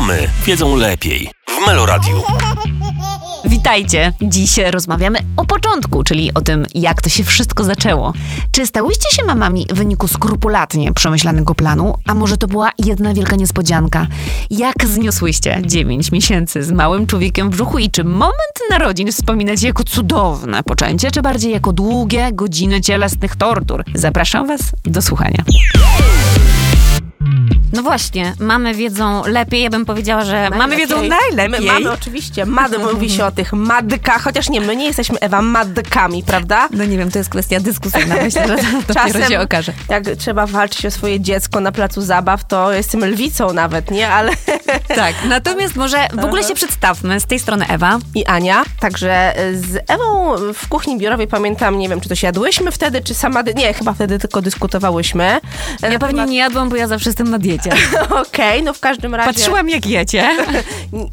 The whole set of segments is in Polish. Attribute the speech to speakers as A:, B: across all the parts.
A: Mamy wiedzą lepiej w Meloradiu.
B: Witajcie! Dziś rozmawiamy o początku, czyli o tym, jak to się wszystko zaczęło. Czy stałyście się mamami w wyniku skrupulatnie przemyślanego planu, a może to była jedna wielka niespodzianka? Jak zniosłyście 9 miesięcy z małym człowiekiem w brzuchu i czy moment narodzin wspominacie jako cudowne poczęcie, czy bardziej jako długie godziny cielesnych tortur? Zapraszam Was do słuchania. No właśnie, mamy wiedzą lepiej, ja bym powiedziała, że mamy wiedzą najlepiej.
C: My mamy oczywiście, mad, mówi się o tych madkach, chociaż nie, my nie jesteśmy, Ewa, madkami, prawda?
B: No nie wiem, to jest kwestia dyskusyjna, myślę, że to dopiero się okaże.
C: jak trzeba walczyć o swoje dziecko na placu zabaw, to jestem lwicą nawet, nie? Ale...
B: Tak, natomiast może w ogóle się przedstawmy. Z tej strony Ewa.
C: I Ania. Także z Ewą w kuchni biurowej pamiętam, nie wiem, czy to się jadłyśmy wtedy, czy sama... Nie, chyba wtedy tylko dyskutowałyśmy.
B: Ja pewnie nie jadłam, bo ja zawsze jestem na diecie.
C: Okej, no w każdym razie...
B: Patrzyłam jak jecie.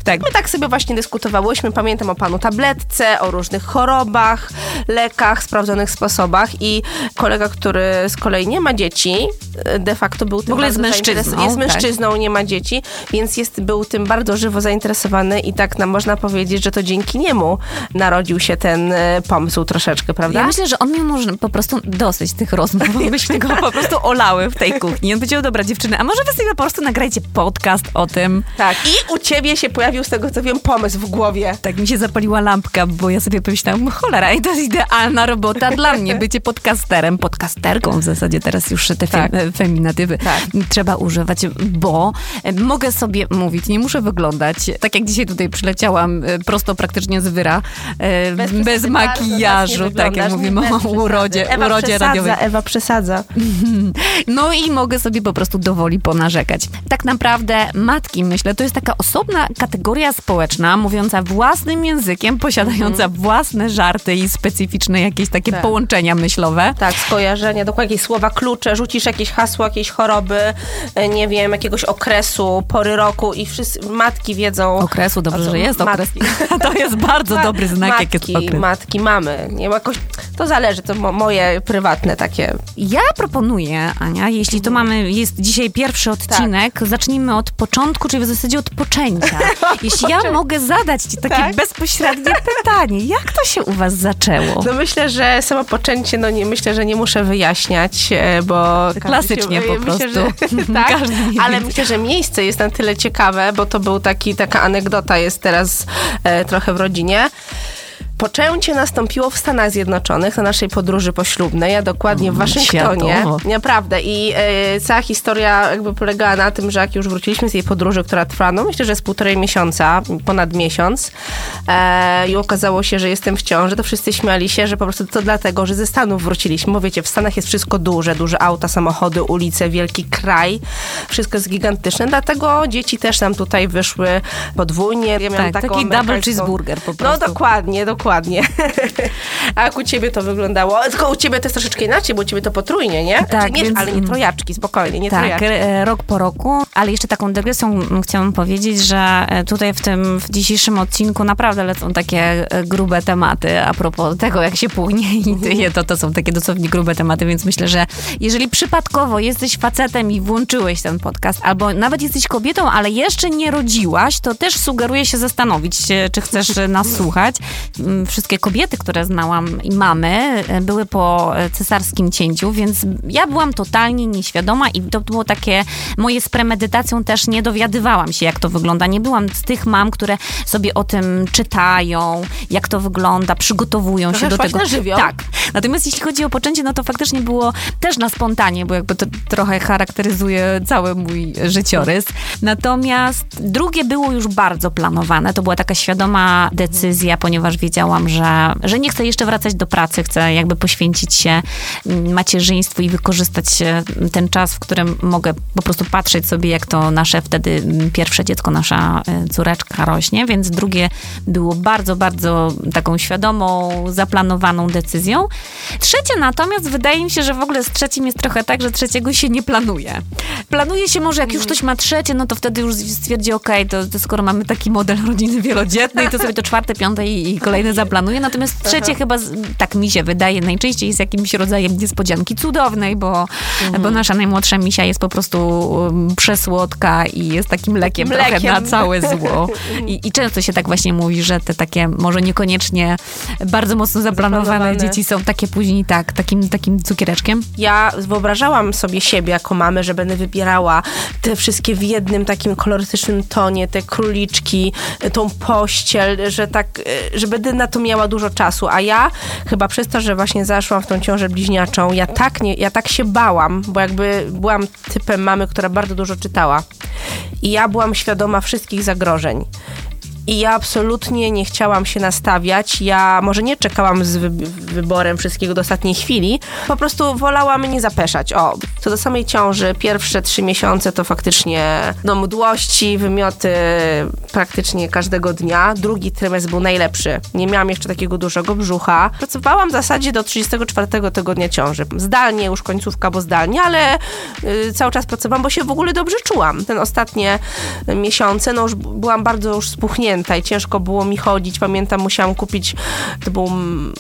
C: Tak. My tak sobie właśnie dyskutowałyśmy. Pamiętam o panu tabletce, o różnych chorobach, lekach, sprawdzonych sposobach i kolega, który z kolei nie ma dzieci, de facto był tym
B: ogóle jest mężczyzną,
C: Jest
B: tak.
C: mężczyzną, nie ma dzieci, więc jest, był tym bardzo żywo zainteresowany i tak nam można powiedzieć, że to dzięki niemu narodził się ten e, pomysł troszeczkę, prawda?
B: Ja myślę, że on miał może po prostu dosyć tych rozmów, bo myśmy go po prostu olały w tej kuchni. On powiedział, dobra dziewczyny, a może wy sobie po prostu nagrajcie podcast o tym.
C: Tak. I u ciebie się pojawił, z tego co wiem, pomysł w głowie.
B: Tak mi się zapaliła lampka, bo ja sobie pomyślałam, cholera, i to jest idealna robota dla mnie, bycie podcasterem, podcasterką w zasadzie teraz już te
C: Tak.
B: fem, feminatywy
C: Tak.
B: trzeba używać, bo mogę sobie mówić, nie muszę wyglądać, tak jak dzisiaj tutaj przyleciałam e, prosto praktycznie z wyra, e,
C: Bez
B: bez, makijażu, tak jak mówimy o urodzie,
C: Ewa
B: urodzie
C: przesadza,
B: radiowej.
C: Ewa przesadza.
B: No i mogę sobie po prostu dowoli ponarzekać. Tak naprawdę matki, myślę, to jest taka osobna kategoria społeczna, mówiąca własnym językiem, posiadająca własne żarty i specyficzne jakieś takie
C: Tak.
B: połączenia myślowe.
C: Tak, skojarzenia, dokładnie jakieś słowa klucze, rzucisz jakieś hasło, jakiejś choroby, e, nie wiem, jakiegoś okresu, pory roku i wszyscy, matki wiedzą...
B: Okresu, dobrze, że jest
C: matki.
B: okres. To jest bardzo dobry znak, jak jest
C: matki,
B: okres.
C: matki, mamy. Nie, jakoś, to zależy, to mo, moje prywatne takie...
B: Ja proponuję, Ania, jeśli to mamy, jest dzisiaj pierwszy odcinek, zacznijmy od początku, czyli w zasadzie od poczęcia. Jeśli ja mogę zadać ci takie
C: Tak?
B: bezpośrednie pytanie, jak to się u was zaczęło?
C: No myślę, że samo poczęcie, no nie, myślę, że nie muszę wyjaśniać, e, bo...
B: Klasycznie po
C: myślę,
B: prostu.
C: Że, tak, ale myślę, że miejsce jest na tyle ciekawe, bo to był taki, taka anegdota jest teraz e, trochę w rodzinie. Poczęcie nastąpiło w Stanach Zjednoczonych na naszej podróży poślubnej, a dokładnie w Waszyngtonie.
B: światowo.
C: Naprawdę. I e, cała historia jakby polegała na tym, że jak już wróciliśmy z jej podróży, która trwa, no myślę, że z półtorej miesiąca, ponad miesiąc, e, i okazało się, że jestem w ciąży, to wszyscy śmiali się, że po prostu to dlatego, że ze Stanów wróciliśmy. Bo wiecie, w Stanach jest wszystko duże, duże auta, samochody, ulice, wielki kraj. Wszystko jest gigantyczne, dlatego dzieci też nam tutaj wyszły podwójnie. Ja
B: Tak, taki double cheeseburger po
C: No
B: prostu.
C: dokładnie, dokładnie. A jak u ciebie to wyglądało? Tylko u ciebie to jest troszeczkę inaczej, bo u ciebie to potrójnie, nie?
B: Tak,
C: Znaczy,
B: więc-
C: ale nie trojaczki, spokojnie, nie
B: Tak,
C: trojaczki.
B: e, rok po roku, ale jeszcze taką dygresją chciałam powiedzieć, że e, tutaj w tym w dzisiejszym odcinku naprawdę lecą takie e, grube tematy a propos tego, jak się płynie i tyje, to to są takie dosłownie grube tematy, więc myślę, że jeżeli przypadkowo jesteś facetem i włączyłeś ten podcast, albo nawet jesteś kobietą, ale jeszcze nie rodziłaś, to też sugeruję się zastanowić, czy chcesz nas słuchać. Wszystkie kobiety, które znałam i mamy, e, były po e, cesarskim cięciu, więc ja byłam totalnie nieświadoma i to było takie moje z premedytacją też nie dowiadywałam się, jak to wygląda. Nie byłam z tych mam, które sobie o tym czytają, jak to wygląda, przygotowują
C: Trochę
B: się do tego.
C: na żywioł.
B: Tak. Natomiast jeśli chodzi o poczęcie, no to faktycznie było też na spontanie, bo jakby to trochę charakteryzuje cały mój życiorys. Natomiast drugie było już bardzo planowane. To była taka świadoma decyzja, ponieważ wiedziałam, że, że nie chcę jeszcze wracać do pracy, chcę jakby poświęcić się mm, macierzyństwu i wykorzystać e, ten czas, w którym mogę po prostu patrzeć sobie, jak to nasze wtedy mm, pierwsze dziecko, nasza e, córeczka rośnie, więc drugie było bardzo, bardzo taką świadomą, zaplanowaną decyzją. Trzecie natomiast wydaje mi się, że w ogóle z trzecim jest trochę tak, że trzeciego się nie planuje. Planuje się może, jak już ktoś ma trzecie, no to wtedy już stwierdzi, okej, to, to skoro mamy taki model rodziny wielodzietnej, to sobie to czwarte, piąte i, i kolejne zaplanuję. Natomiast trzecie chyba, z- tak mi się wydaje, najczęściej jest jakimś rodzajem niespodzianki cudownej, bo,
C: Mhm.
B: bo nasza najmłodsza misia jest po prostu um, przesłodka i jest takim lekiem, trochę
C: Mlekiem.
B: na całe zło. I, I często się tak właśnie mówi, że te takie może niekoniecznie bardzo mocno zaplanowane,
C: Zaplanowane.
B: dzieci są takie później tak, takim, takim cukiereczkiem.
C: Ja wyobrażałam sobie siebie jako mamę, że będę wybierała te wszystkie w jednym takim kolorystycznym tonie, te króliczki, tą pościel, że tak, e, że będę na to miała dużo czasu, a ja chyba przez to, że właśnie zaszłam w tą ciążę bliźniaczą, ja tak, nie, ja tak się bałam, bo jakby byłam typem mamy, która bardzo dużo czytała i ja byłam świadoma wszystkich zagrożeń. I ja absolutnie nie chciałam się nastawiać. Ja może nie czekałam z wy- wyborem wszystkiego do ostatniej chwili. Po prostu wolałam nie zapeszać. O, co do samej ciąży, pierwsze trzy miesiące to faktycznie no, mdłości, wymioty praktycznie każdego dnia. Drugi trymestr był najlepszy. Nie miałam jeszcze takiego dużego brzucha. Pracowałam w zasadzie do 34 tygodnia ciąży. Zdalnie, już końcówka, bo zdalnie, ale y, cały czas pracowałam, bo się w ogóle dobrze czułam. Ten ostatnie miesiące, no już byłam bardzo już spuchnięta i ciężko było mi chodzić. Pamiętam, musiałam kupić, to był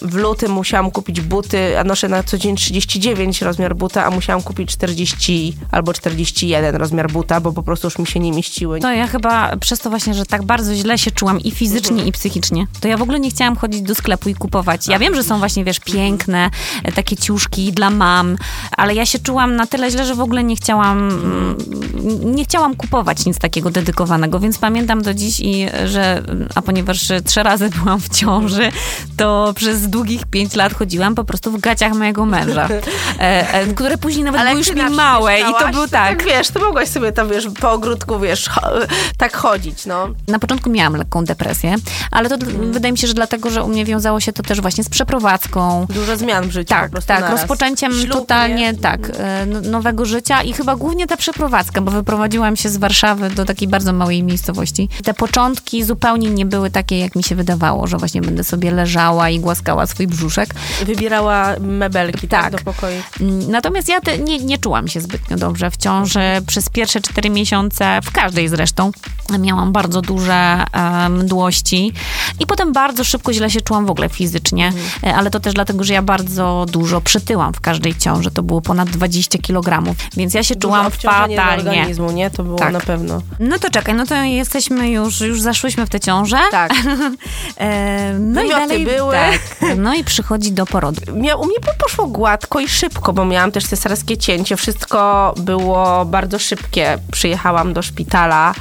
C: w lutym, musiałam kupić buty, a noszę na co dzień 39 rozmiar buta, a musiałam kupić 40 albo 41 rozmiar buta, bo po prostu już mi się nie mieściły.
B: To ja chyba przez to właśnie, że tak bardzo źle się czułam i fizycznie, i psychicznie, to ja w ogóle nie chciałam chodzić do sklepu i kupować. Ja wiem, że są właśnie, wiesz, piękne e, takie ciuszki dla mam, ale ja się czułam na tyle źle, że w ogóle nie chciałam, mm, nie chciałam kupować nic takiego dedykowanego, więc pamiętam do dziś, i, że, a ponieważ e, trzy razy byłam w ciąży, to przez długich pięć lat chodziłam po prostu w gaciach mojego męża, e, e, które później nawet były już mi małe i to był tak.
C: Wiesz, to mogłaś sobie tam, wiesz, po ogródku, wiesz, tak chodzić, no.
B: Na początku miałam lekką depresję, ale to
C: Mhm.
B: wydaje mi się, że dlatego, że u mnie wiązało się to też właśnie z przeprowadzką.
C: Dużo zmian w życiu
B: Tak, tak,
C: naraz.
B: rozpoczęciem
C: Ślub,
B: totalnie,
C: nie?
B: tak, e, n- nowego życia i chyba głównie ta przeprowadzka, bo wyprowadziłam się z Warszawy do takiej bardzo małej miejscowości. Te początki zupełnie nie były takie, jak mi się wydawało, że właśnie będę sobie leżała i głaskała swój brzuszek.
C: Wybierała mebelki, tak,
B: Tak.
C: do pokoju.
B: Mm, Natomiast ja te, nie, nie czułam się zbytnio dobrze w ciąży. Przez pierwsze cztery miesiące, w każdej zresztą, miałam bardzo duże e, mdłości i potem bardzo szybko źle się czułam w ogóle fizycznie, E, ale to też dlatego, że ja bardzo dużo przytyłam w każdej ciąży. To było ponad 20 kilo, więc ja się
C: Dużo
B: czułam fatalnie.
C: organizmu, nie? To było
B: Tak.
C: na pewno.
B: No to czekaj, no to jesteśmy już, już zaszłyśmy w tę ciążę.
C: Tak.
B: E, no i
C: Wymioty
B: dalej,
C: były.
B: Tak, no i przychodzi do porodu.
C: Mia, u mnie po- poszło gładko i szybko, bo miałam też cesarskie cięcie. Wszystko było bardzo szybkie. Przyjechałam do szpitala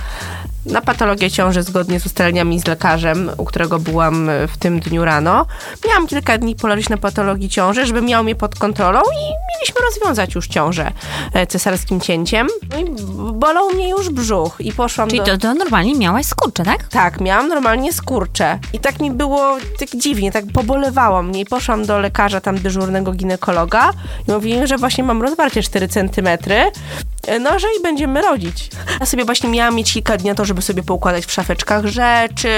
C: na patologię ciąży zgodnie z ustaleniami z lekarzem, u którego byłam e, w tym dniu rano. Miałam kilka dni poleżeć na patologii ciąży, żeby miał mnie pod kontrolą i mieliśmy rozwiązać już ciążę e, cesarskim cięciem. No i bolał mnie już brzuch i poszłam
B: Czyli
C: do...
B: to, to normalnie miałaś skurcze, tak?
C: Tak, miałam normalnie skurcze. I tak mi było tak dziwnie, tak pobolewało mnie. I poszłam do lekarza tam dyżurnego ginekologa i mówili, że właśnie mam rozwarcie 4 centymetry. No, że i będziemy rodzić. Ja sobie właśnie miałam mieć kilka dni na to, żeby sobie poukładać w szafeczkach rzeczy.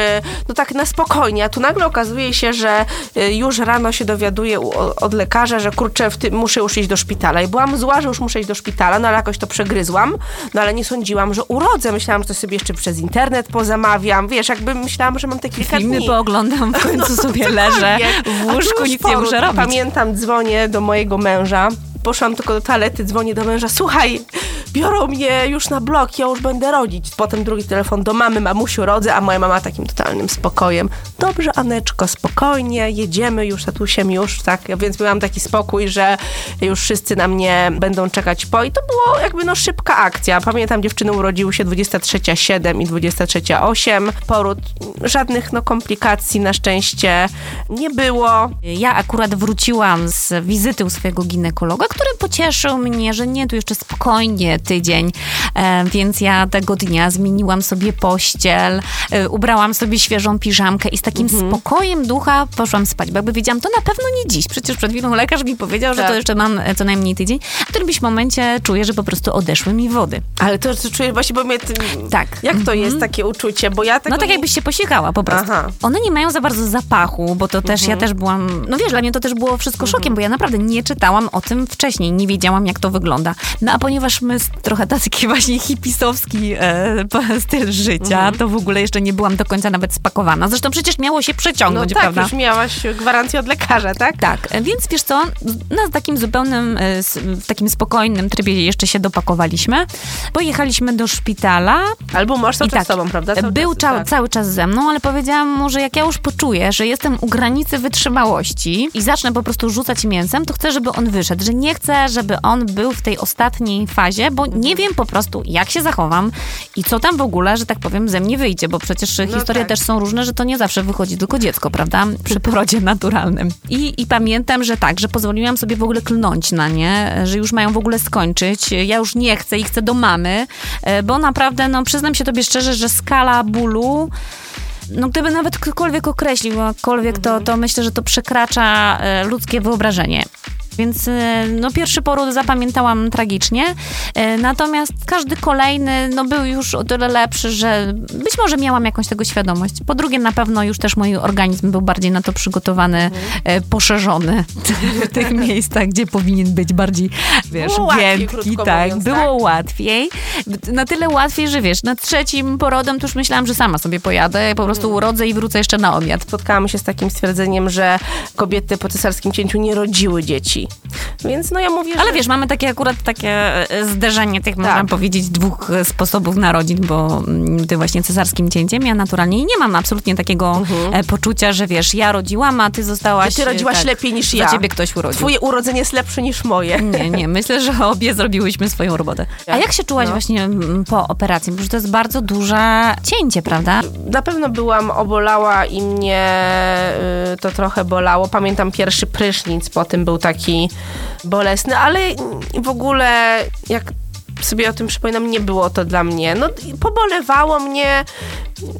C: No tak na spokojnie. A tu nagle okazuje się, że y, już rano się dowiaduję od lekarza, że kurczę, w tym muszę już iść do szpitala. I byłam zła, że już muszę iść do szpitala, no ale jakoś to przegryzłam. No ale nie sądziłam, że urodzę. Myślałam, że to sobie jeszcze przez internet pozamawiam. Wiesz, jakby myślałam, że mam te kilka
B: Filmy
C: dni.
B: pooglądam, w końcu sobie
C: Cokolwiek.
B: leżę w łóżku, nic nie muszę robić.
C: Pamiętam, dzwonię do mojego męża. Poszłam tylko do toalety, dzwonię do męża. Słuchaj, biorą mnie już na blok, ja już będę rodzić. Potem drugi telefon do mamy, mamusiu rodzę, a moja mama takim totalnym spokojem. Dobrze, Aneczko, spokojnie, jedziemy już, tatusiem już, tak. Więc miałam taki spokój, że już wszyscy na mnie będą czekać po. I to było jakby no szybka akcja. Pamiętam, dziewczyny urodziły się 23.7 i 23.8. Poród, żadnych no komplikacji na szczęście nie było.
B: Ja akurat wróciłam z wizyty u swojego ginekologa, który pocieszył mnie, że nie, tu jeszcze spokojnie tydzień, więc ja tego dnia zmieniłam sobie pościel, e, ubrałam sobie świeżą piżamkę i z takim
C: Mhm.
B: spokojem ducha poszłam spać, bo jakby wiedziałam, to na pewno nie dziś. Przecież przed chwilą lekarz mi powiedział, że
C: Tak.
B: to jeszcze mam e, co najmniej tydzień. W którymś momencie czuję, że po prostu odeszły mi wody.
C: Ale to, czuję właśnie, bo mnie...
B: Tak.
C: Jak to jest takie uczucie? Bo ja tego
B: No tak
C: nie-
B: jakbyś się posikała po prostu.
C: Aha.
B: One nie mają za bardzo zapachu, bo to też, ja też byłam, no wiesz, dla mnie to też było wszystko szokiem, bo ja naprawdę nie czytałam o tym wcześniej. nie wiedziałam, jak to wygląda. No a ponieważ my trochę taki właśnie hipisowski e, styl życia,
C: Mhm.
B: to w ogóle jeszcze nie byłam do końca nawet spakowana. Zresztą przecież miało się
C: No
B: przeciągnąć,
C: tak,
B: prawda?
C: już miałaś gwarancję od lekarza, tak?
B: Tak, e, więc wiesz co, na takim zupełnym, e, w takim spokojnym trybie jeszcze się dopakowaliśmy. Pojechaliśmy do szpitala.
C: Albo mąż cały czas
B: tak,
C: z tobą, prawda? Cały
B: Był
C: czas,
B: cał,
C: tak.
B: cały czas ze mną, ale powiedziałam mu, że jak ja już poczuję, że jestem u granicy wytrzymałości i zacznę po prostu rzucać mięsem, to chcę, żeby on wyszedł. Że nie chcę, żeby on był w tej ostatniej fazie, bo nie wiem po prostu, jak się zachowam i co tam w ogóle, że tak powiem, ze mnie wyjdzie, bo przecież historie
C: tak.
B: też są różne, że to nie zawsze wychodzi tylko dziecko, prawda? Przy porodzie naturalnym. I, I pamiętam, że tak, że pozwoliłam sobie w ogóle klnąć na nie, że już mają w ogóle skończyć. Ja już nie chcę i chcę do mamy, e, bo naprawdę, no przyznam się tobie szczerze, że skala bólu no gdyby nawet ktokolwiek określił jakkolwiek, to, to myślę, że to przekracza e, ludzkie wyobrażenie. Więc e, no, pierwszy poród zapamiętałam tragicznie, e, natomiast każdy kolejny no, był już o tyle lepszy, że być może miałam jakąś tego świadomość. Po drugie, na pewno już też mój organizm był bardziej na to przygotowany, e, poszerzony w tych miejscach, gdzie powinien być bardziej, wiesz,
C: Było łatwiej,
B: giętki. Tak,
C: mówiąc,
B: było
C: tak?
B: łatwiej. Na tyle łatwiej, że wiesz, nad trzecim porodem to już myślałam, że sama sobie pojadę, po prostu
C: Mm.
B: urodzę i wrócę jeszcze na obiad.
C: Spotkałam się z takim stwierdzeniem, że kobiety po cesarskim cięciu nie rodziły dzieci. Więc no ja mówię,
B: Ale
C: że...
B: wiesz, mamy takie akurat takie e, zderzenie tych, można
C: Tak.
B: powiedzieć, dwóch e, sposobów narodzin, bo mm, ty właśnie cesarskim cięciem, ja naturalnie nie mam absolutnie takiego e, poczucia, że wiesz, ja rodziłam, a ty zostałaś...
C: Że ty
B: e,
C: rodziłaś lepiej niż
B: za
C: ja.
B: ciebie ktoś urodził.
C: Twoje urodzenie jest lepsze niż moje.
B: Nie, nie, myślę, że obie zrobiłyśmy swoją robotę. A jak się czułaś
C: No.
B: właśnie mm, po operacji? Bo to jest bardzo duże cięcie, prawda?
C: Na pewno byłam obolała i mnie y, to trochę bolało. Pamiętam pierwszy prysznic, potem był taki bolesny, ale w ogóle jak sobie o tym przypominam, nie było to dla mnie. No, pobolewało mnie,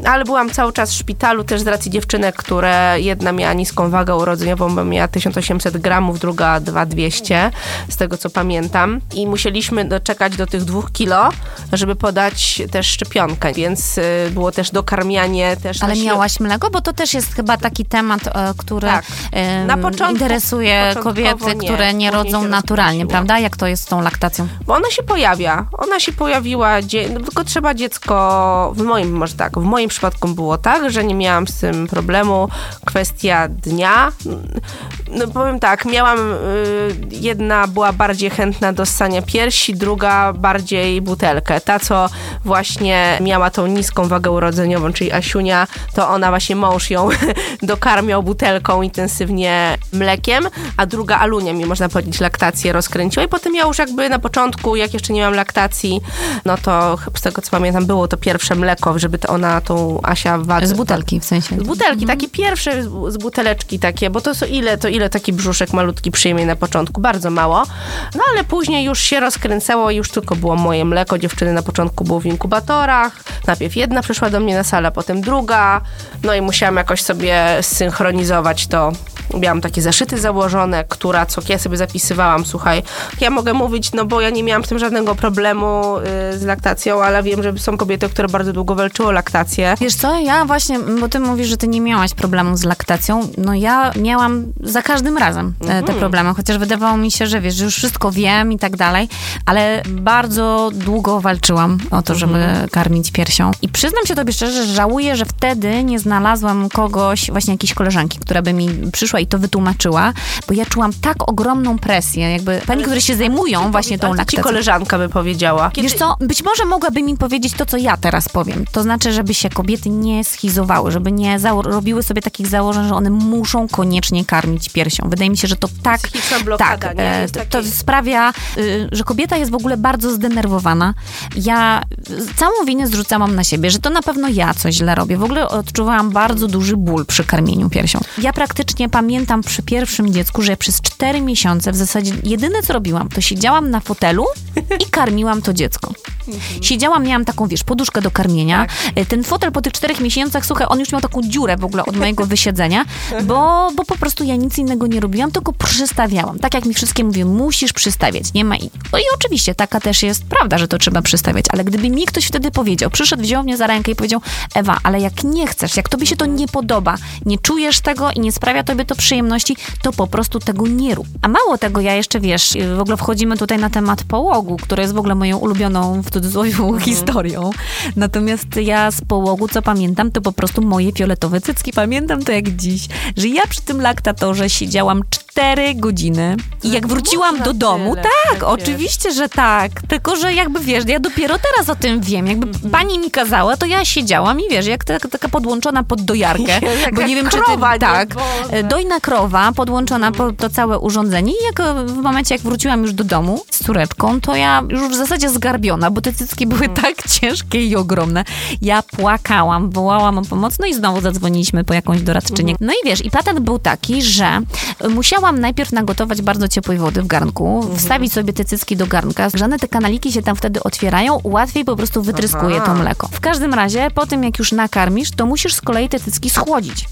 C: ale byłam cały czas w szpitalu też z racji dziewczynek, które jedna miała niską wagę urodzeniową, bo miała 1800 gramów, druga 2200, z tego co pamiętam. I musieliśmy doczekać do tych dwóch kilo, żeby podać też szczepionkę, więc y, było też dokarmianie też
B: Ale miałaś mleko? Bo to też jest chyba taki temat, e, który
C: Tak. Na początku-
B: interesuje kobiety,
C: nie,
B: które nie rodzą naturalnie, prawda? Jak to jest z tą laktacją?
C: Bo ona się pojawia. Ona się pojawiła, tylko trzeba dziecko, w moim, może tak, w moim przypadku było tak, że nie miałam z tym problemu. Kwestia dnia. No powiem tak, miałam, y, jedna była bardziej chętna do ssania piersi, druga bardziej butelkę. Ta, co właśnie miała tą niską wagę urodzeniową, czyli Asiunia, to ona właśnie mąż ją dokarmiał butelką intensywnie mlekiem, a druga Alunia mi, można powiedzieć, laktację rozkręciła i potem ja już jakby na początku, jak jeszcze nie miałam laktacji, no to z tego co pamiętam, było to pierwsze mleko, żeby to ona, tą Asia.
B: Z butelki w sensie.
C: Z butelki, takie pierwsze z- buteleczki takie, bo to są ile, to ile taki brzuszek malutki przyjmie na początku, bardzo mało. No ale później już się rozkręcało i już tylko było moje mleko. Dziewczyny na początku było w inkubatorach. Najpierw jedna przyszła do mnie na salę, potem druga. No i musiałam jakoś sobie synchronizować to. Miałam takie zaszyty założone, która, co ja sobie zapisywałam, słuchaj, ja mogę mówić, no bo ja nie miałam z tym żadnego problemu y, z laktacją, ale wiem, że są kobiety, które bardzo długo walczyły o laktację.
B: Wiesz co, ja właśnie, bo ty mówisz, że ty nie miałaś problemu z laktacją, no ja miałam za każdym razem e,
C: Mhm.
B: te problemy, chociaż wydawało mi się, że wiesz, że już wszystko wiem i tak dalej, ale bardzo długo walczyłam o to, żeby
C: Mhm.
B: karmić piersią. I przyznam się tobie szczerze, że żałuję, że wtedy nie znalazłam kogoś, właśnie jakiejś koleżanki, która by mi przyszła i to wytłumaczyła, bo ja czułam tak ogromną presję, jakby pani, które się zajmują właśnie tą
C: co ci
B: laktacją.
C: koleżanka by powiedziała?
B: Wiesz co, być może mogłaby mi powiedzieć to, co ja teraz powiem. To znaczy, żeby się kobiety nie schizowały, żeby nie robiły sobie takich założeń, że one muszą koniecznie karmić piersią. Wydaje mi się, że to tak,
C: blokada,
B: tak, e, to, to sprawia, y, że kobieta jest w ogóle bardzo zdenerwowana. Ja całą winę zrzucałam na siebie, że to na pewno ja coś źle robię. W ogóle odczuwałam bardzo duży ból przy karmieniu piersią. Ja praktycznie pamiętam przy pierwszym dziecku, że przez cztery miesiące w zasadzie jedyne co robiłam, to siedziałam na fotelu i karmiłam to dziecko. Siedziałam, miałam taką, wiesz, poduszkę do karmienia. E, Ten fotel po tych czterech miesiącach, słuchaj, on już miał taką dziurę w ogóle od mojego wysiedzenia, bo, bo po prostu ja nic innego nie robiłam, tylko przystawiałam. Tak jak mi wszystkie mówią, musisz przystawiać, nie ma i... No i oczywiście, taka też jest prawda, że to trzeba przystawiać, ale gdyby mi ktoś wtedy powiedział, przyszedł, wziął mnie za rękę i powiedział, Ewa, ale jak nie chcesz, jak tobie się to nie podoba, nie czujesz tego i nie sprawia tobie to przyjemności, to po prostu tego nie rób. A mało tego, ja jeszcze, wiesz, w ogóle wchodzimy tutaj na temat połogu, który jest w ogóle moją ulubioną, w cudzysłowie, historią. Natomiast ja z połogu, co pamiętam, to po prostu moje fioletowe cycki. Pamiętam to jak dziś, że ja przy tym laktatorze siedziałam cztery godziny i jak wróciłam
C: można
B: do domu, tak, oczywiście, że tak. Tylko, że jakby wiesz, ja dopiero teraz o tym wiem. Jakby
C: Mhm.
B: pani mi kazała, to ja siedziałam i wiesz, jak taka, taka podłączona pod dojarkę.
C: Jaka
B: bo nie wiem,
C: krowa,
B: czy ty. Tak.
C: Boże.
B: Dojna krowa podłączona pod to całe urządzenie. I jak e, w momencie, jak wróciłam już do domu z córeczką, to ja już w zasadzie zgarbiona, bo te cycki były
C: Mhm.
B: tak ciężkie i ogromne. Ja płakałam, wołałam o pomoc, no i znowu zadzwoniliśmy po jakąś doradczynię.
C: Mhm.
B: No i wiesz, i patent był taki, że musiałam najpierw nagotować bardzo ciepłej wody w garnku,
C: Mhm.
B: wstawić sobie te cycki do garnka. Grzane te kanaliki się tam wtedy otwierają, łatwiej po prostu wytryskuje
C: Aha.
B: to mleko. W każdym razie, po tym jak już nakarmisz, to musisz z kolei te cycki schłodzić.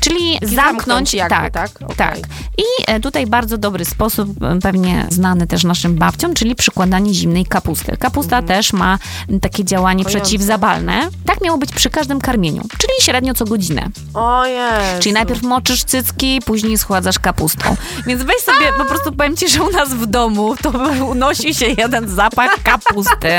B: Czyli zamknąć,
C: zamknąć jakby,
B: tak,
C: tak?
B: tak.
C: Okej.
B: I e, tutaj bardzo dobry sposób, pewnie znany też naszym babciom, czyli przykładanie zimnej kapusty. Kapusta też ma takie działanie
C: Kojące.
B: przeciwzabalne. Tak miało być przy każdym karmieniu, czyli średnio co godzinę.
C: O Jezu.
B: Czyli najpierw moczysz cycki, później schładzasz kapustą. Więc weź sobie, po prostu powiem ci, że u nas w domu to unosi się jeden zapach kapusty.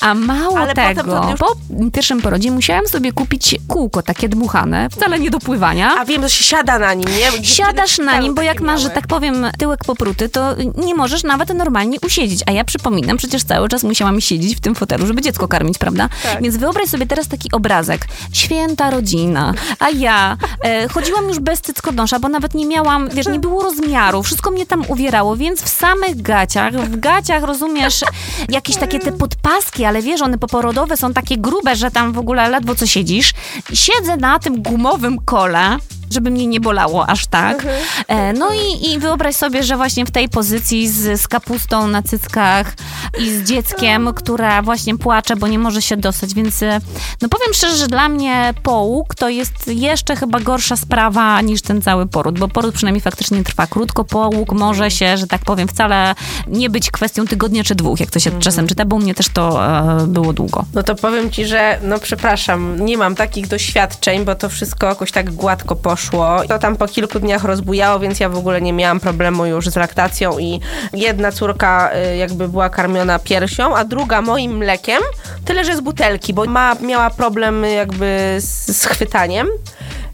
B: A mało
C: Ale
B: tego, po pierwszym porodzie musiałam sobie kupić kółko takie dmuchane, wcale nie do pływania.
C: A wiem, że się siada na nim, nie? Gdzie-
B: Siadasz na nim, bo jak masz, że tak powiem, tyłek popruty, to nie możesz nawet normalnie usiedzieć. A ja przypominam, przecież cały czas musiałam siedzieć w tym fotelu, żeby dziecko karmić, prawda?
C: Tak.
B: Więc wyobraź sobie teraz taki obrazek. Święta rodzina, a ja e, chodziłam już bez cyckodąsza, bo nawet nie miałam, wiesz, nie było rozmiaru, wszystko mnie tam uwierało, więc w samych gaciach, w gaciach, rozumiesz, jakieś takie te podpaski, ale wiesz, one poporodowe są takie grube, że tam w ogóle ledwo co siedzisz. Siedzę na tym gumowym kole, żeby mnie nie bolało aż tak. E, no i, i wyobraź sobie, że właśnie w tej pozycji z, z kapustą na cyckach i z dzieckiem, która właśnie płacze, bo nie może się dostać, więc e, no powiem szczerze, że dla mnie połóg to jest jeszcze chyba gorsza sprawa niż ten cały poród, bo poród przynajmniej faktycznie trwa krótko, połóg może się, że tak powiem, wcale nie być kwestią tygodnia czy dwóch, jak to się czasem czyta, bo u mnie też to e, było długo.
C: No to powiem ci, że no przepraszam, nie mam takich doświadczeń, bo to wszystko jakoś tak gładko poszło. To tam po kilku dniach rozbujało, więc ja w ogóle nie miałam problemu już z laktacją i jedna córka y, jakby była karmiona piersią, a druga moim mlekiem, tyle że z butelki, bo ma, miała problem jakby z, z chwytaniem.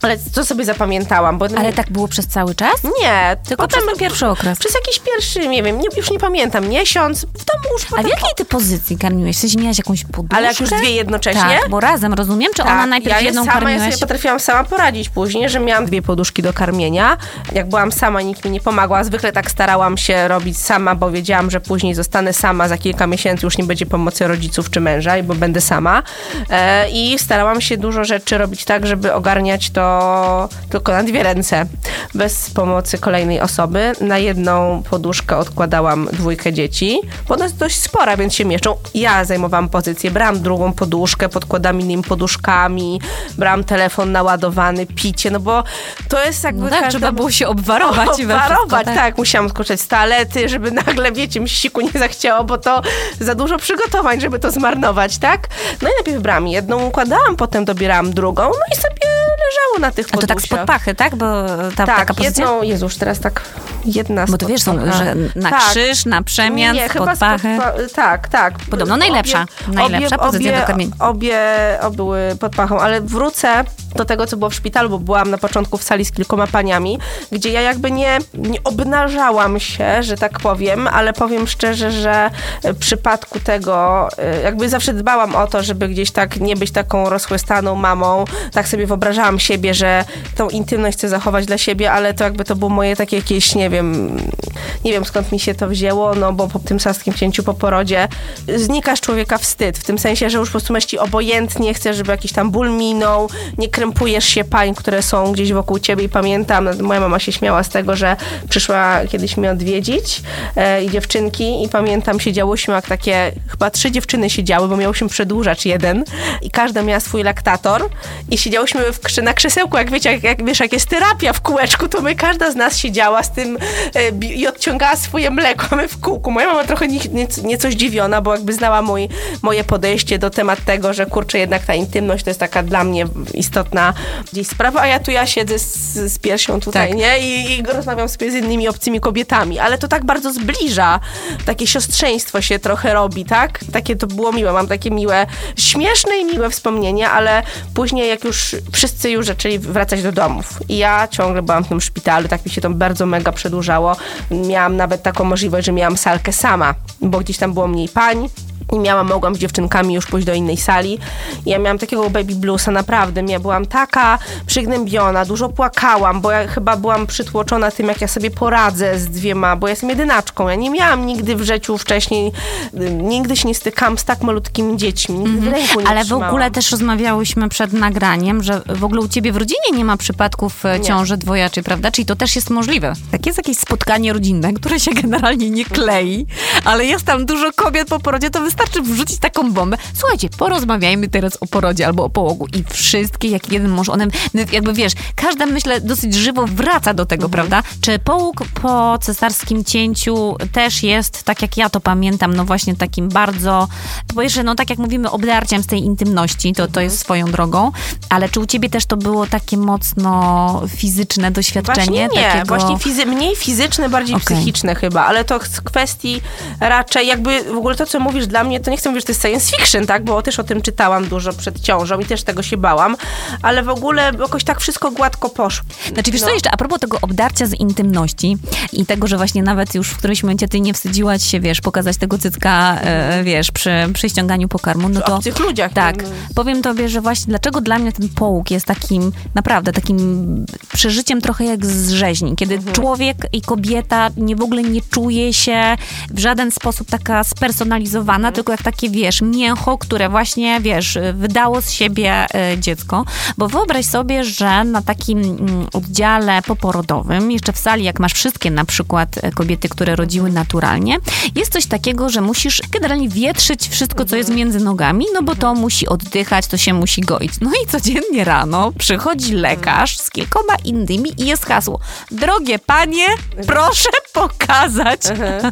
C: Ale co sobie zapamiętałam, bo
B: Ale tak było przez cały czas?
C: nie,
B: Tylko
C: potem
B: przez ten pierwszy okres.
C: przez jakiś pierwszy, nie wiem, nie, już nie pamiętam, miesiąc, w domu już
B: A w jakiej ty pozycji karmiłeś? Sensie miałaś jakąś poduszkę?
C: Ale jak już dwie jednocześnie?
B: Tak, bo razem, rozumiem? Czy ona najpierw
C: Tak, ja
B: jedną
C: sama, Ja
B: karmiłaś?
C: sobie potrafiłam sama poradzić później, że miałam dwie poduszki do karmienia. Jak byłam sama, nikt mi nie pomagał. Zwykle tak starałam się robić sama, bo wiedziałam, że później zostanę sama. Za kilka miesięcy już nie będzie pomocy rodziców czy męża, bo będę sama. E, I starałam się dużo rzeczy robić tak, żeby ogarniać to tylko na dwie ręce, bez pomocy kolejnej osoby. Na jedną poduszkę odkładałam dwójkę dzieci, bo ona jest dość spora, więc się mieszczą. Ja zajmowałam pozycję, brałam drugą poduszkę, podkładam innymi poduszkami, brałam telefon naładowany, picie, no bo to jest jakby...
B: No tak,
C: każda-
B: trzeba było się obwarować.
C: Obwarować, tak. Musiałam skoczyć z toalety, żeby nagle, wiecie, mi siku nie zachciało, bo to za dużo przygotowań, żeby to zmarnować, tak? No i najpierw brałam jedną, układałam, potem dobierałam drugą, no i sobie leżało na tych
B: A to tak
C: podusiach.
B: spod pachy, tak? Bo ta,
C: Tak,
B: taka pozycja?
C: jedną, Jezuż, teraz tak jedna
B: Bo to wiesz, są, że na
C: Tak.
B: krzyż, na przemian,
C: Nie, chyba
B: spod pachy.
C: spod tak, tak.
B: Podobno najlepsza. Najlepsza pozycja
C: obie,
B: do karmienia.
C: Obie, obie były pod pachą, ale wrócę do tego, co było w szpitalu, bo byłam na początku w sali z kilkoma paniami, gdzie ja jakby nie, nie obnażałam się, że tak powiem, ale powiem szczerze, że w przypadku tego y, jakby zawsze dbałam o to, żeby gdzieś tak nie być taką rozchłystaną mamą. Tak sobie wyobrażałam siebie, że tą intymność chcę zachować dla siebie, ale to jakby to było moje takie jakieś, nie wiem, nie wiem skąd mi się to wzięło, no bo po tym saskim cięciu po porodzie znika z człowieka wstyd, w tym sensie, że już po prostu masz ci obojętnie, chcesz, żeby jakiś tam ból minął, nie krępujesz się pań, które są gdzieś wokół ciebie i pamiętam, moja mama się śmiała z tego, że przyszła kiedyś mnie odwiedzić e, i dziewczynki i pamiętam, siedziałyśmy jak takie, chyba trzy dziewczyny siedziały, bo miałyśmy przedłużacz jeden i każda miała swój laktator i siedziałyśmy w, na krzesełku, jak wiecie, jak, jak, wiesz, jak jest terapia w kółeczku, to my, każda z nas siedziała z tym e, i odciągała swoje mleko, my w kółku. Moja mama trochę nie, nie, nieco zdziwiona, bo jakby znała mój, moje podejście do temat tego, że kurczę, jednak ta intymność to jest taka dla mnie istotna gdzieś sprawa, a ja tu ja siedzę z, z piersią tutaj, tak. nie? I, I rozmawiam sobie z innymi obcymi kobietami, ale to tak bardzo zbliża. Takie siostrzeństwo się trochę robi, tak? Takie to było miłe, mam takie miłe, śmieszne i miłe wspomnienia, ale później jak już wszyscy już zaczęli wracać do domów i ja ciągle byłam w tym szpitalu, tak mi się to bardzo mega przedłużało. Miałam nawet taką możliwość, że miałam salkę sama, bo gdzieś tam było mniej pań, i miałam, mogłam z dziewczynkami już pójść do innej sali. Ja miałam takiego baby bluesa, naprawdę. Ja byłam taka przygnębiona, dużo płakałam, bo ja chyba byłam przytłoczona tym, jak ja sobie poradzę z dwiema, bo ja jestem jedynaczką. Ja nie miałam nigdy w życiu wcześniej, nigdy się nie stykałam z tak malutkimi dziećmi, nigdy mm -hmm. w ręku nie
B: Ale
C: trzymałam.
B: w ogóle też rozmawiałyśmy przed nagraniem, że w ogóle u ciebie w rodzinie nie ma przypadków e, nie. ciąży dwojaczej, prawda? Czyli to też jest możliwe. Tak jest jakieś spotkanie rodzinne, które się generalnie nie klei, ale jest tam dużo kobiet po porodzie, to wystarczy wystarczy wrzucić taką bombę. Słuchajcie, porozmawiajmy teraz o porodzie albo o połogu i wszystkie, jak jeden mąż, one jakby wiesz, każda myślę dosyć żywo wraca do tego, mhm. prawda? Czy połóg po cesarskim cięciu też jest, tak jak ja to pamiętam, no właśnie takim bardzo, bo jeszcze, no tak jak mówimy, obdarciem z tej intymności, to, to jest mhm. swoją drogą, ale czy u ciebie też to było takie mocno fizyczne doświadczenie?
C: Właśnie nie,
B: takiego...
C: właśnie fizy mniej fizyczne, bardziej okay. psychiczne chyba, ale to z kwestii raczej jakby w ogóle to, co mówisz dla mnie mnie, to nie chcę mówić, że to jest science fiction, tak, bo też o tym czytałam dużo przed ciążą i też tego się bałam, ale w ogóle jakoś tak wszystko gładko poszło.
B: Znaczy wiesz no. co jeszcze, a propos tego obdarcia z intymności i tego, że właśnie nawet już w którymś momencie ty nie wstydziłaś się, wiesz, pokazać tego cycka, e, wiesz, przy, przy ściąganiu pokarmu, no to...
C: W tych ludziach.
B: Tak. No. Powiem tobie, że właśnie dlaczego dla mnie ten połóg jest takim, naprawdę takim przeżyciem trochę jak z rzeźni, kiedy mhm. człowiek i kobieta nie w ogóle nie czuje się w żaden sposób taka spersonalizowana, tylko jak takie, wiesz, mięcho, które właśnie, wiesz, wydało z siebie e, dziecko. Bo wyobraź sobie, że na takim mm, oddziale poporodowym, jeszcze w sali, jak masz wszystkie na przykład e, kobiety, które rodziły naturalnie, jest coś takiego, że musisz generalnie wietrzyć wszystko, co jest między nogami, no bo to musi oddychać, to się musi goić. No i codziennie rano przychodzi lekarz z kilkoma innymi i jest hasło. Drogie panie, proszę pokazać,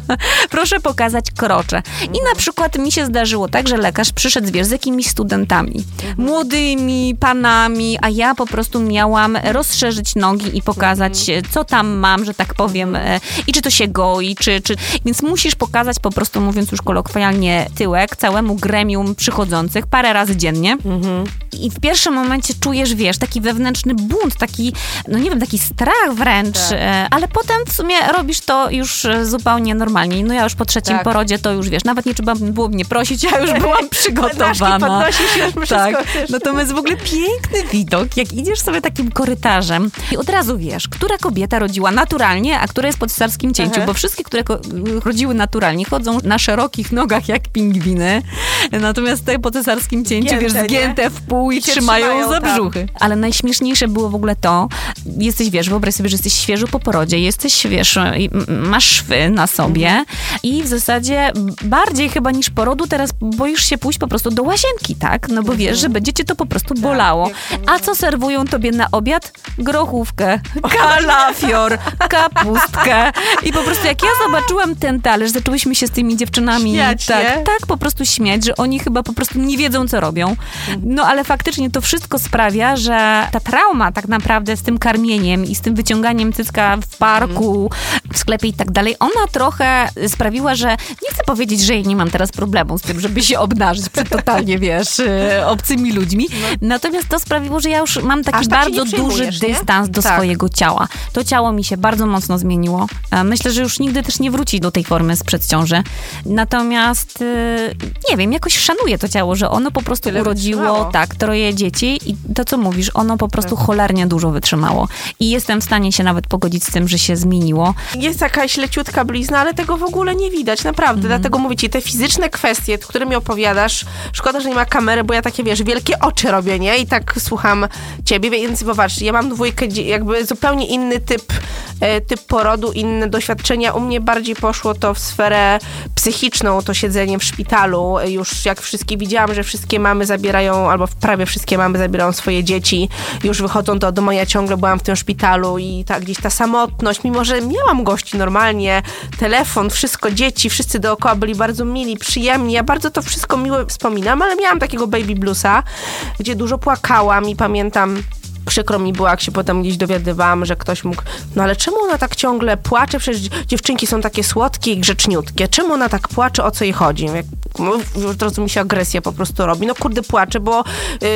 B: proszę pokazać krocze. I na przykład mi się zdarzyło tak, że lekarz przyszedł, wiesz, z jakimiś studentami, młodymi panami, a ja po prostu miałam rozszerzyć nogi i pokazać, co tam mam, że tak powiem, e, i czy to się goi, czy, czy... Więc musisz pokazać po prostu, mówiąc już kolokwialnie, tyłek całemu gremium przychodzących parę razy dziennie. Mhm. I w pierwszym momencie czujesz, wiesz, taki wewnętrzny bunt, taki, no nie wiem, taki strach wręcz, tak. E, ale potem w sumie robisz to już e, zupełnie normalnie. No ja już po trzecim tak. porodzie to już, wiesz, nawet nie trzeba było mnie prosić, ja już byłam przygotowana. tak. Natomiast w ogóle piękny widok, jak idziesz sobie takim korytarzem i od razu wiesz, która kobieta rodziła naturalnie, a która jest po cesarskim cięciu, Aha. bo wszystkie, które rodziły naturalnie, chodzą na szerokich nogach jak pingwiny, natomiast te po cesarskim cięciu, Gięte, wiesz, zgięte nie? w pół i, I trzymają, trzymają za brzuchy. Tak. Ale najśmieszniejsze było w ogóle to, jesteś, wiesz, wyobraź sobie, że jesteś świeżo po porodzie, jesteś, wiesz, masz szwy na sobie mhm. i w zasadzie bardziej chyba niż porodu teraz boisz się pójść po prostu do łazienki, tak? No bo wiesz, mhm. że będzie cię to po prostu tak, bolało. A co serwują tobie na obiad? Grochówkę, kalafior, kapustkę. I po prostu jak ja zobaczyłam ten talerz, zaczęłyśmy się z tymi dziewczynami
C: śmiać,
B: tak,
C: nie?
B: tak po prostu śmiać, że oni chyba po prostu nie wiedzą, co robią. No ale faktycznie to wszystko sprawia, że ta trauma tak naprawdę z tym karmieniem i z tym wyciąganiem cycka w parku, w sklepie i tak dalej, ona trochę sprawiła, że nie chcę powiedzieć, że ja nie mam teraz problemu z tym, żeby się obnażyć przed totalnie, wiesz, y, obcymi ludźmi. No. Natomiast to sprawiło, że ja już mam taki tak bardzo duży dystans do tak. swojego ciała. To ciało mi się bardzo mocno zmieniło. E, myślę, że już nigdy też nie wróci do tej formy sprzed ciąży. Natomiast y, nie wiem, jakoś szanuję to ciało, że ono po prostu Tyle urodziło wytrzymało. tak, troje dzieci i to, co mówisz, ono po prostu cholernie dużo wytrzymało. I jestem w stanie się nawet pogodzić z tym, że się zmieniło.
C: Jest jakaś leciutka blizna, ale tego w ogóle nie widać, naprawdę. Dlatego mówię ci, te fizyczne kwestie, które mi opowiadasz, szkoda, że nie ma kamery, bo ja takie, wiesz, wielkie oczy robię, nie? I tak słucham ciebie, więc popatrz, ja mam dwójkę, jakby zupełnie inny typ, e, typ porodu, inne doświadczenia. U mnie bardziej poszło to w sferę psychiczną, to siedzenie w szpitalu. Już jak wszystkie widziałam, że wszystkie mamy zabierają, albo prawie wszystkie mamy zabierają swoje dzieci, już wychodzą do domu, ja ciągle byłam w tym szpitalu i ta, gdzieś ta samotność, mimo że miałam gości normalnie, telefon, wszystko, dzieci, wszyscy dookoła byli bardzo mili, przyjemni, ja bardzo to wszystko miło wspominam, ale miałam takiego baby bluesa, gdzie dużo płakałam i pamiętam, Przykro mi było, jak się potem gdzieś dowiadywałam, że ktoś mógł, no ale czemu ona tak ciągle płacze? Przecież dziewczynki są takie słodkie i grzeczniutkie. Czemu ona tak płacze? O co jej chodzi? Jak, no, od razu mi się agresja po prostu robi. No kurde, płacze, bo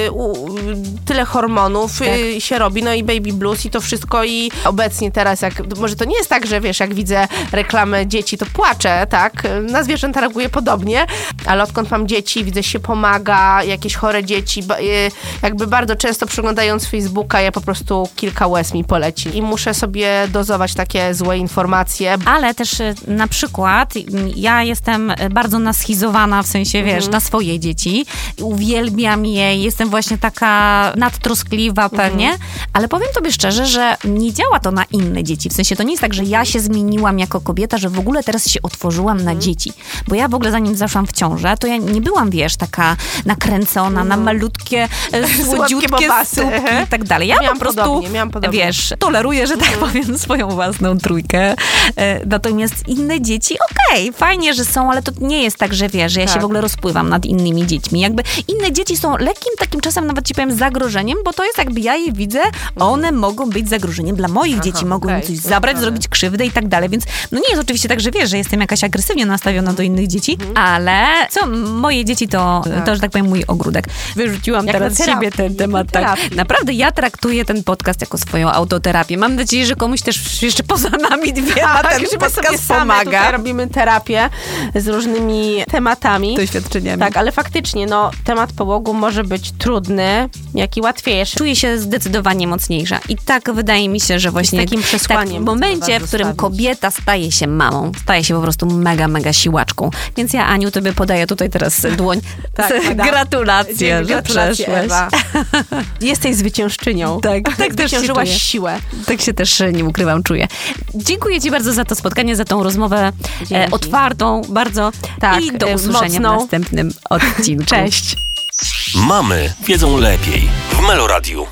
C: y, u, y, tyle hormonów y, się robi, no i baby blues i to wszystko i obecnie teraz, jak, może to nie jest tak, że wiesz, jak widzę reklamę dzieci, to płaczę, tak? Na zwierzęta reaguję podobnie, ale odkąd mam dzieci, widzę się pomaga, jakieś chore dzieci, y, jakby bardzo często przeglądając Facebooka, ja po prostu kilka łez mi poleci i muszę sobie dozować takie złe informacje.
B: Ale też y, na przykład ja jestem y, bardzo naschizowana, w sensie, wiesz,
C: Mhm.
B: na swoje dzieci. Uwielbiam je, jestem właśnie taka nadtroskliwa
C: Mhm.
B: pewnie, ale powiem tobie szczerze, że nie działa to na inne dzieci. W sensie to nie jest tak, że ja się zmieniłam jako kobieta, że w ogóle teraz się otworzyłam
C: Mhm.
B: na dzieci. Bo ja w ogóle zanim zaszłam w ciążę, to ja nie byłam, wiesz, taka nakręcona na malutkie, e, słodziutkie stópki i tak dalej. Ja
C: Miałam
B: po prostu,
C: podobnie, miałam podobnie.
B: wiesz, toleruję, że tak powiem, swoją własną trójkę. E, Natomiast inne dzieci, okej, fajnie, że są, ale to nie jest tak, że wiesz, że ja się
C: Tak.
B: w ogóle rozpływam nad innymi dziećmi. Jakby inne dzieci są lekkim takim czasem nawet ci powiem zagrożeniem, bo to jest jakby ja je widzę, one mogą być zagrożeniem dla moich dzieci, mogą im
C: okej,
B: coś zabrać, zrobić krzywdę i tak dalej, więc no nie jest oczywiście tak, że wiesz, że jestem jakaś agresywnie nastawiona do innych dzieci, ale co, moje dzieci to, to, że tak powiem, mój ogródek. Wyrzuciłam
C: Jak
B: teraz siebie ten temat. Tak. Naprawdę ja traktuję ten podcast jako swoją autoterapię. Mam nadzieję, że komuś też jeszcze poza nami dwie na ten
C: że
B: podcast pomaga.
C: robimy terapię z różnymi tematami.
B: Doświadczeniami.
C: Tak, ale faktycznie, no, temat połogu może być trudny, jak i łatwiejszy.
B: Czuję się zdecydowanie mocniejsza. I tak wydaje mi się, że właśnie
C: takim
B: tak,
C: przesłaniem
B: w momencie, w którym kobieta staje się mamą, staje się po prostu mega, mega siłaczką. Więc ja, Aniu, tobie podaję tutaj teraz dłoń.
C: Tak.
B: Gratulacje,
C: Dzięki,
B: że
C: gratulacje,
B: przeszłeś.
C: Ewa. Jesteś zwyciężczynią.
B: Tak, tak też się czuję.
C: siłę.
B: Tak się też e, nie ukrywam, czuję. Dziękuję Ci bardzo za to spotkanie, za tą rozmowę e, otwartą bardzo.
C: Tak,
B: I do
C: e,
B: usłyszenia
C: mocną.
B: w następnym odcinku.
C: Cześć.
A: Mamy wiedzą lepiej w Meloradiu.